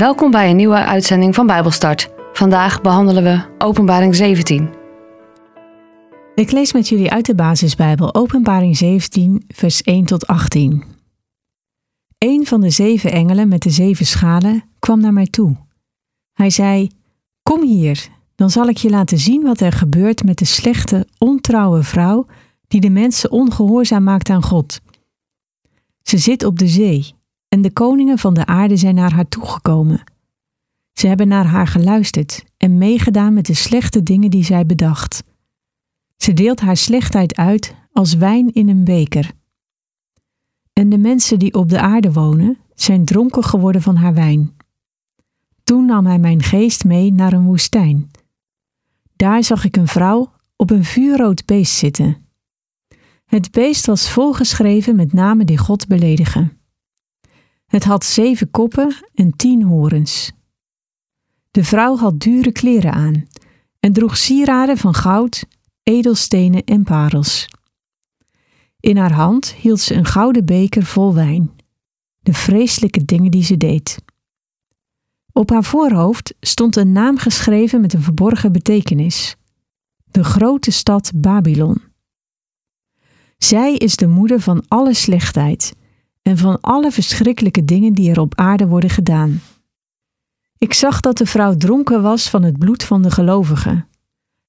Welkom bij een nieuwe uitzending van Bijbelstart. Vandaag behandelen we Openbaring 17. Ik lees met jullie uit de basisbijbel Openbaring 17, vers 1 tot 18. Een van de zeven engelen met de zeven schalen kwam naar mij toe. Hij zei: Kom hier, dan zal ik je laten zien wat er gebeurt met de slechte, ontrouwe vrouw die de mensen ongehoorzaam maakt aan God. Ze zit op de zee en de koningen van de aarde zijn naar haar toegekomen. Ze hebben naar haar geluisterd en meegedaan met de slechte dingen die zij bedacht. Ze deelt haar slechtheid uit als wijn in een beker. En de mensen die op de aarde wonen zijn dronken geworden van haar wijn. Toen nam hij mijn geest mee naar een woestijn. Daar zag ik een vrouw op een vuurrood beest zitten. Het beest was volgeschreven met namen die God beledigen. Het had zeven koppen en tien horens. De vrouw had dure kleren aan en droeg sieraden van goud, edelstenen en parels. In haar hand hield ze een gouden beker vol wijn, de vreselijke dingen die ze deed. Op haar voorhoofd stond een naam geschreven met een verborgen betekenis: de grote stad Babylon. Zij is de moeder van alle slechtheid en van alle verschrikkelijke dingen die er op aarde worden gedaan. Ik zag dat de vrouw dronken was van het bloed van de gelovigen,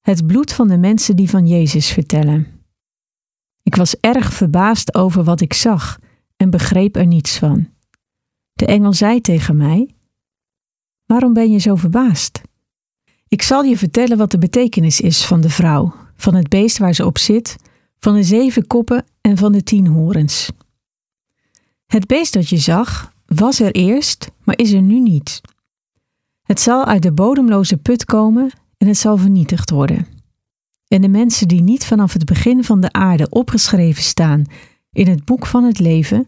het bloed van de mensen die van Jezus vertellen. Ik was erg verbaasd over wat ik zag en begreep er niets van. De engel zei tegen mij: Waarom ben je zo verbaasd? Ik zal je vertellen wat de betekenis is van de vrouw, van het beest waar ze op zit, van de zeven koppen en van de tien horens. Het beest dat je zag, was er eerst, maar is er nu niet. Het zal uit de bodemloze put komen en het zal vernietigd worden. En de mensen die niet vanaf het begin van de aarde opgeschreven staan in het boek van het leven,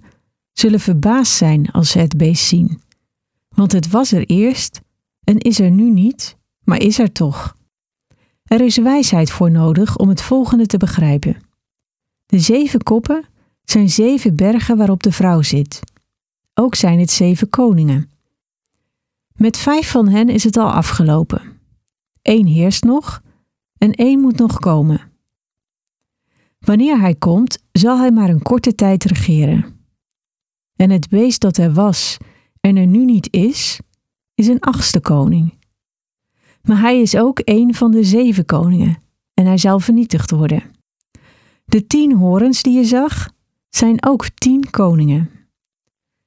zullen verbaasd zijn als ze het beest zien. Want het was er eerst en is er nu niet, maar is er toch. Er is wijsheid voor nodig om het volgende te begrijpen. De zeven koppen zijn zeven bergen waarop de vrouw zit. Ook zijn het zeven koningen. Met vijf van hen is het al afgelopen. Eén heerst nog en één moet nog komen. Wanneer hij komt, zal hij maar een korte tijd regeren. En het beest dat er was en er nu niet is, is een achtste koning. Maar hij is ook een van de zeven koningen en hij zal vernietigd worden. De tien horens die je zag, zijn ook tien koningen.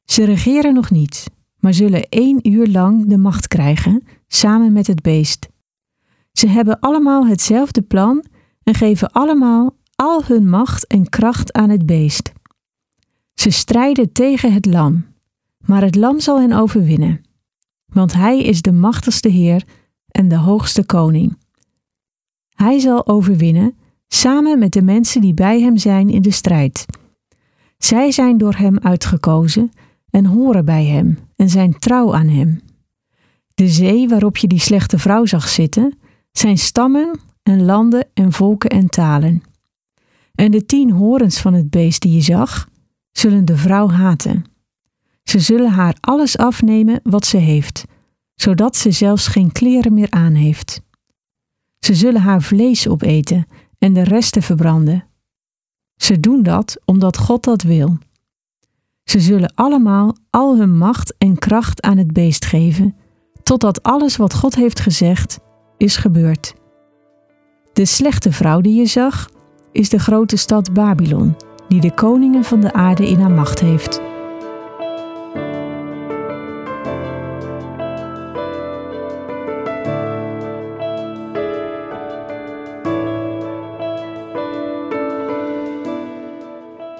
Ze regeren nog niet, maar zullen één uur lang de macht krijgen, samen met het beest. Ze hebben allemaal hetzelfde plan en geven allemaal al hun macht en kracht aan het beest. Ze strijden tegen het lam, maar het lam zal hen overwinnen, want hij is de machtigste Heer en de hoogste koning. Hij zal overwinnen samen met de mensen die bij hem zijn in de strijd. Zij zijn door hem uitgekozen en horen bij hem en zijn trouw aan hem. De zee waarop je die slechte vrouw zag zitten, zijn stammen en landen en volken en talen. En de tien horens van het beest die je zag, zullen de vrouw haten. Ze zullen haar alles afnemen wat ze heeft, zodat ze zelfs geen kleren meer aan heeft. Ze zullen haar vlees opeten en de resten verbranden. Ze doen dat omdat God dat wil. Ze zullen allemaal al hun macht en kracht aan het beest geven, totdat alles wat God heeft gezegd is gebeurd. De slechte vrouw die je zag, is de grote stad Babylon, die de koningen van de aarde in haar macht heeft.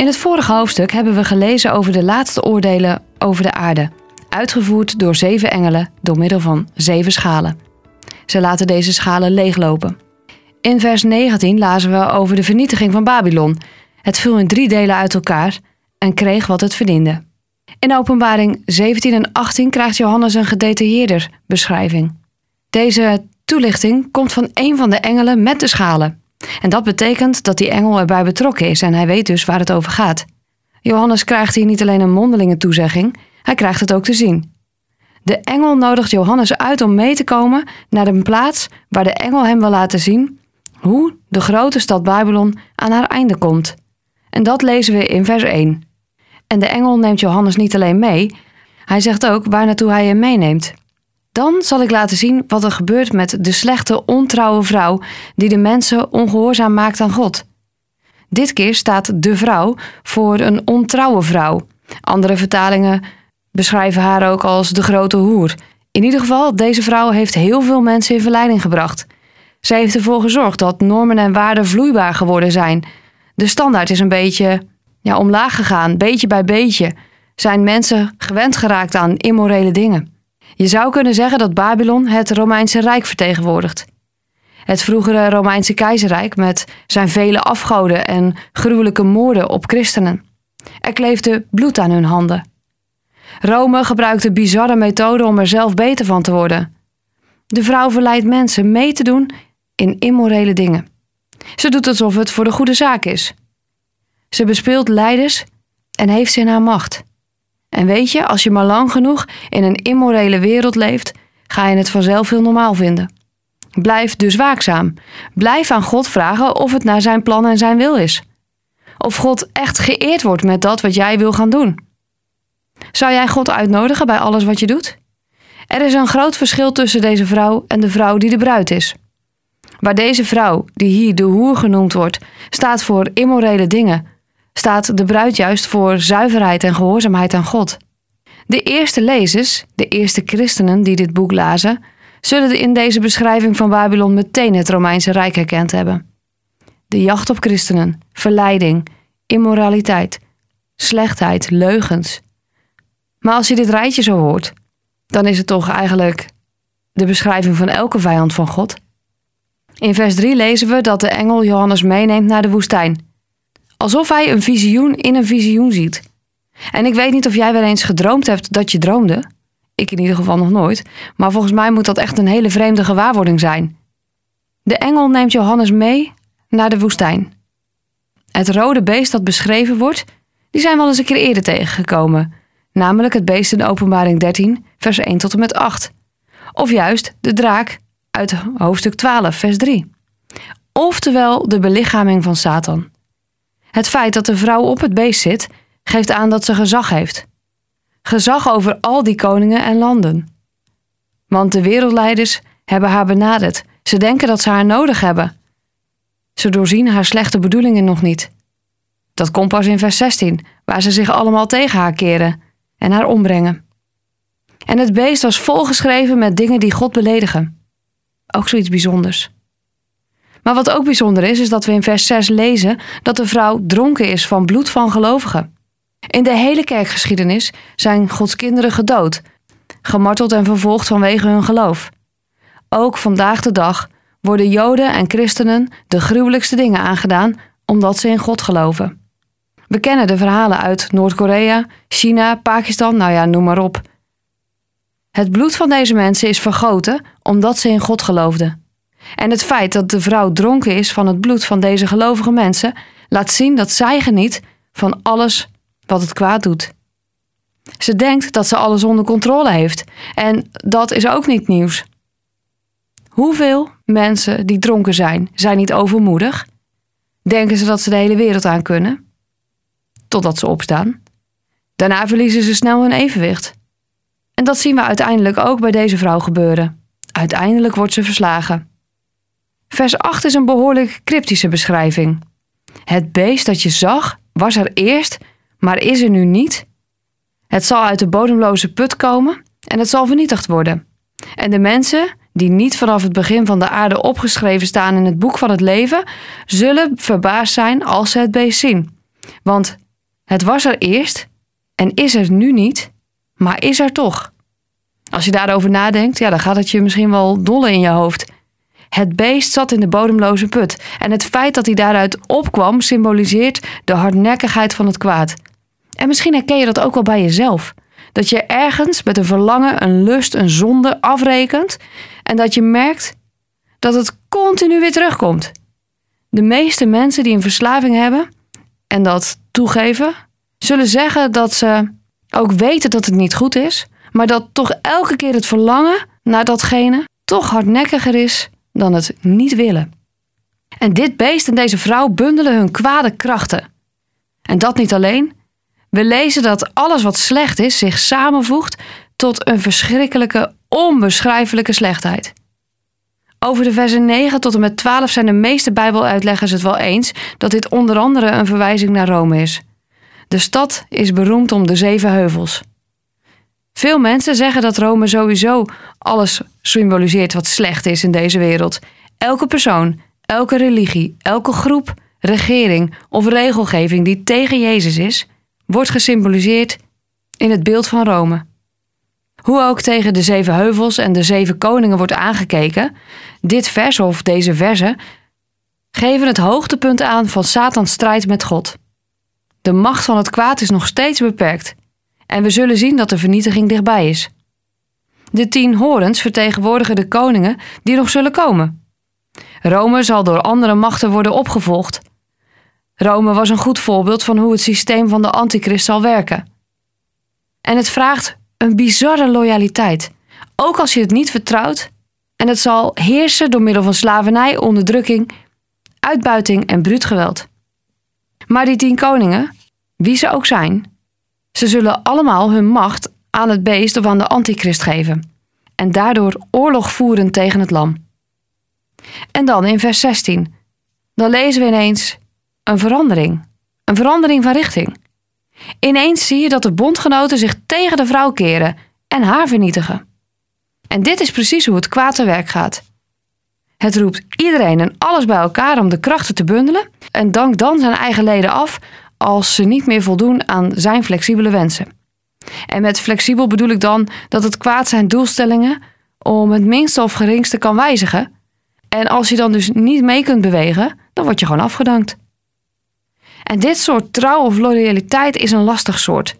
In het vorige hoofdstuk hebben we gelezen over de laatste oordelen over de aarde, uitgevoerd door zeven engelen door middel van zeven schalen. Ze laten deze schalen leeglopen. In vers 19 lazen we over de vernietiging van Babylon. Het viel in drie delen uit elkaar en kreeg wat het verdiende. In openbaring 17 en 18 krijgt Johannes een gedetailleerder beschrijving. Deze toelichting komt van een van de engelen met de schalen. En dat betekent dat die engel erbij betrokken is en hij weet dus waar het over gaat. Johannes krijgt hier niet alleen een mondelinge toezegging, hij krijgt het ook te zien. De engel nodigt Johannes uit om mee te komen naar een plaats waar de engel hem wil laten zien hoe de grote stad Babylon aan haar einde komt. En dat lezen we in vers 1. En de engel neemt Johannes niet alleen mee, hij zegt ook waar naartoe hij hem meeneemt. Dan zal ik laten zien wat er gebeurt met de slechte, ontrouwe vrouw die de mensen ongehoorzaam maakt aan God. Dit keer staat de vrouw voor een ontrouwe vrouw. Andere vertalingen beschrijven haar ook als de grote hoer. In ieder geval, deze vrouw heeft heel veel mensen in verleiding gebracht. Zij heeft ervoor gezorgd dat normen en waarden vloeibaar geworden zijn. De standaard is een beetje ja, omlaag gegaan, beetje bij beetje. Zijn mensen gewend geraakt aan immorele dingen. Je zou kunnen zeggen dat Babylon het Romeinse Rijk vertegenwoordigt. Het vroegere Romeinse keizerrijk met zijn vele afgoden en gruwelijke moorden op christenen. Er kleefde bloed aan hun handen. Rome gebruikte bizarre methoden om er zelf beter van te worden. De vrouw verleidt mensen mee te doen in immorele dingen. Ze doet alsof het voor de goede zaak is. Ze bespeelt leiders en heeft ze in haar macht. En weet je, als je maar lang genoeg in een immorele wereld leeft, ga je het vanzelf heel normaal vinden. Blijf dus waakzaam. Blijf aan God vragen of het naar zijn plan en zijn wil is. Of God echt geëerd wordt met dat wat jij wil gaan doen. Zou jij God uitnodigen bij alles wat je doet? Er is een groot verschil tussen deze vrouw en de vrouw die de bruid is. Waar deze vrouw, die hier de hoer genoemd wordt, staat voor immorele dingen, staat de bruid juist voor zuiverheid en gehoorzaamheid aan God. De eerste lezers, de eerste christenen die dit boek lazen, zullen in deze beschrijving van Babylon meteen het Romeinse Rijk herkend hebben. De jacht op christenen, verleiding, immoraliteit, slechtheid, leugens. Maar als je dit rijtje zo hoort, dan is het toch eigenlijk de beschrijving van elke vijand van God. In vers 3 lezen we dat de engel Johannes meeneemt naar de woestijn. Alsof hij een visioen in een visioen ziet. En ik weet niet of jij wel eens gedroomd hebt dat je droomde. Ik in ieder geval nog nooit. Maar volgens mij moet dat echt een hele vreemde gewaarwording zijn. De engel neemt Johannes mee naar de woestijn. Het rode beest dat beschreven wordt, die zijn we al eens een keer eerder tegengekomen. Namelijk het beest in openbaring 13, vers 1 tot en met 8. Of juist de draak uit hoofdstuk 12, vers 3. Oftewel de belichaming van Satan. Het feit dat de vrouw op het beest zit, geeft aan dat ze gezag heeft. Gezag over al die koningen en landen. Want de wereldleiders hebben haar benaderd. Ze denken dat ze haar nodig hebben. Ze doorzien haar slechte bedoelingen nog niet. Dat komt pas in vers 16, waar ze zich allemaal tegen haar keren en haar ombrengen. En het beest was volgeschreven met dingen die God beledigen. Ook zoiets bijzonders. Maar wat ook bijzonder is, is dat we in vers 6 lezen dat de vrouw dronken is van bloed van gelovigen. In de hele kerkgeschiedenis zijn Gods kinderen gedood, gemarteld en vervolgd vanwege hun geloof. Ook vandaag de dag worden Joden en christenen de gruwelijkste dingen aangedaan omdat ze in God geloven. We kennen de verhalen uit Noord-Korea, China, Pakistan, nou ja, noem maar op. Het bloed van deze mensen is vergoten omdat ze in God geloofden. En het feit dat de vrouw dronken is van het bloed van deze gelovige mensen, laat zien dat zij geniet van alles wat het kwaad doet. Ze denkt dat ze alles onder controle heeft. En dat is ook niet nieuws. Hoeveel mensen die dronken zijn, zijn niet overmoedig? Denken ze dat ze de hele wereld aan kunnen? Totdat ze opstaan. Daarna verliezen ze snel hun evenwicht. En dat zien we uiteindelijk ook bij deze vrouw gebeuren. Uiteindelijk wordt ze verslagen. Vers 8 is een behoorlijk cryptische beschrijving. Het beest dat je zag was er eerst, maar is er nu niet. Het zal uit de bodemloze put komen en het zal vernietigd worden. En de mensen die niet vanaf het begin van de aarde opgeschreven staan in het boek van het leven, zullen verbaasd zijn als ze het beest zien. Want het was er eerst en is er nu niet, maar is er toch. Als je daarover nadenkt, ja, dan gaat het je misschien wel dolle in je hoofd. Het beest zat in de bodemloze put en het feit dat hij daaruit opkwam symboliseert de hardnekkigheid van het kwaad. En misschien herken je dat ook wel bij jezelf. Dat je ergens met een verlangen, een lust, een zonde afrekent en dat je merkt dat het continu weer terugkomt. De meeste mensen die een verslaving hebben en dat toegeven, zullen zeggen dat ze ook weten dat het niet goed is, maar dat toch elke keer het verlangen naar datgene toch hardnekkiger is dan het niet willen. En dit beest en deze vrouw bundelen hun kwade krachten. En dat niet alleen. We lezen dat alles wat slecht is zich samenvoegt tot een verschrikkelijke, onbeschrijfelijke slechtheid. Over de versen 9 tot en met 12 zijn de meeste Bijbeluitleggers het wel eens dat dit onder andere een verwijzing naar Rome is. De stad is beroemd om de zeven heuvels. Veel mensen zeggen dat Rome sowieso alles symboliseert wat slecht is in deze wereld. Elke persoon, elke religie, elke groep, regering of regelgeving die tegen Jezus is, wordt gesymboliseerd in het beeld van Rome. Hoe ook tegen de zeven heuvels en de zeven koningen wordt aangekeken, dit vers of deze versen geven het hoogtepunt aan van Satans strijd met God. De macht van het kwaad is nog steeds beperkt en we zullen zien dat de vernietiging dichtbij is. De tien horens vertegenwoordigen de koningen die nog zullen komen. Rome zal door andere machten worden opgevolgd. Rome was een goed voorbeeld van hoe het systeem van de antichrist zal werken. En het vraagt een bizarre loyaliteit, ook als je het niet vertrouwt, en het zal heersen door middel van slavernij, onderdrukking, uitbuiting en bruut geweld. Maar die tien koningen, wie ze ook zijn, ze zullen allemaal hun macht aan het beest of aan de antichrist geven en daardoor oorlog voeren tegen het lam. En dan in vers 16, dan lezen we ineens een verandering, een verandering van richting. Ineens zie je dat de bondgenoten zich tegen de vrouw keren en haar vernietigen. En dit is precies hoe het kwaad te werk gaat. Het roept iedereen en alles bij elkaar om de krachten te bundelen en dankt dan zijn eigen leden af als ze niet meer voldoen aan zijn flexibele wensen. En met flexibel bedoel ik dan dat het kwaad zijn doelstellingen om het minste of geringste kan wijzigen. En als je dan dus niet mee kunt bewegen, dan word je gewoon afgedankt. En dit soort trouw of loyaliteit is een lastig soort.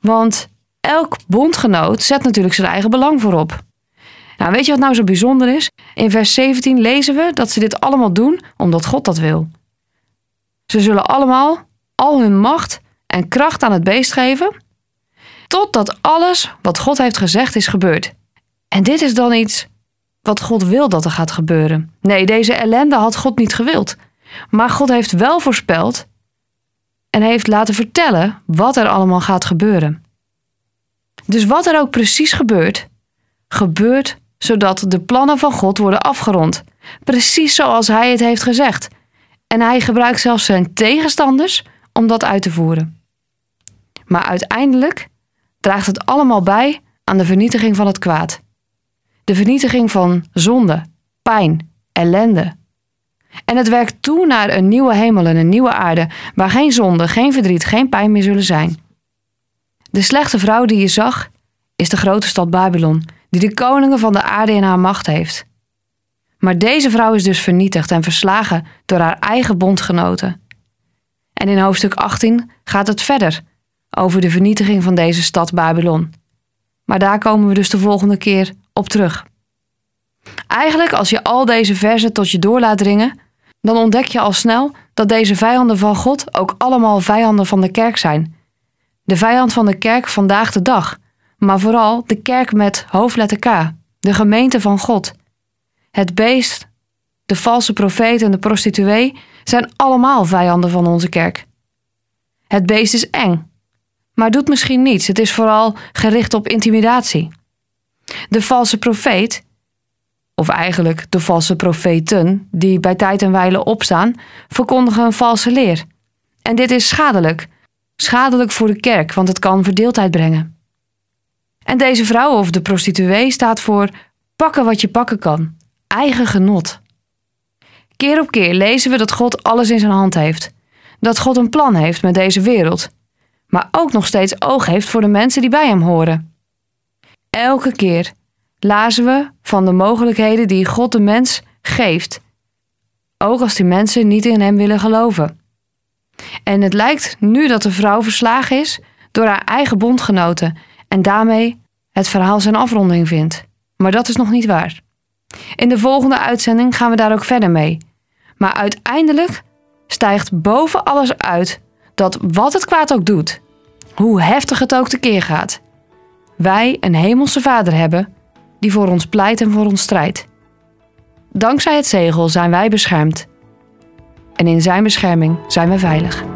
Want elk bondgenoot zet natuurlijk zijn eigen belang voorop. Nou, weet je wat nou zo bijzonder is? In vers 17 lezen we dat ze dit allemaal doen omdat God dat wil. Ze zullen allemaal al hun macht en kracht aan het beest geven, totdat alles wat God heeft gezegd is gebeurd. En dit is dan iets wat God wil dat er gaat gebeuren. Nee, deze ellende had God niet gewild. Maar God heeft wel voorspeld en heeft laten vertellen wat er allemaal gaat gebeuren. Dus wat er ook precies gebeurt, gebeurt zodat de plannen van God worden afgerond. Precies zoals Hij het heeft gezegd. En Hij gebruikt zelfs zijn tegenstanders om dat uit te voeren. Maar uiteindelijk draagt het allemaal bij aan de vernietiging van het kwaad. De vernietiging van zonde, pijn, ellende. En het werkt toe naar een nieuwe hemel en een nieuwe aarde, waar geen zonde, geen verdriet, geen pijn meer zullen zijn. De slechte vrouw die je zag, is de grote stad Babylon, die de koningen van de aarde in haar macht heeft. Maar deze vrouw is dus vernietigd en verslagen door haar eigen bondgenoten. En in hoofdstuk 18 gaat het verder over de vernietiging van deze stad Babylon. Maar daar komen we dus de volgende keer op terug. Eigenlijk, als je al deze versen tot je door laat dringen, dan ontdek je al snel dat deze vijanden van God ook allemaal vijanden van de kerk zijn. De vijand van de kerk vandaag de dag, maar vooral de kerk met hoofdletter K, de gemeente van God. Het beest, de valse profeet en de prostituee zijn allemaal vijanden van onze kerk. Het beest is eng, maar doet misschien niets. Het is vooral gericht op intimidatie. De valse profeet, of eigenlijk de valse profeten, die bij tijd en wijle opstaan, verkondigen een valse leer. En dit is schadelijk. Schadelijk voor de kerk, want het kan verdeeldheid brengen. En deze vrouw of de prostituee staat voor pakken wat je pakken kan, eigen genot. Keer op keer lezen we dat God alles in zijn hand heeft. Dat God een plan heeft met deze wereld. Maar ook nog steeds oog heeft voor de mensen die bij hem horen. Elke keer lazen we van de mogelijkheden die God de mens geeft. Ook als die mensen niet in hem willen geloven. En het lijkt nu dat de vrouw verslagen is door haar eigen bondgenoten en daarmee het verhaal zijn afronding vindt. Maar dat is nog niet waar. In de volgende uitzending gaan we daar ook verder mee. Maar uiteindelijk stijgt boven alles uit dat wat het kwaad ook doet, hoe heftig het ook tekeer gaat, wij een hemelse Vader hebben die voor ons pleit en voor ons strijdt. Dankzij het zegel zijn wij beschermd. En in zijn bescherming zijn we veilig.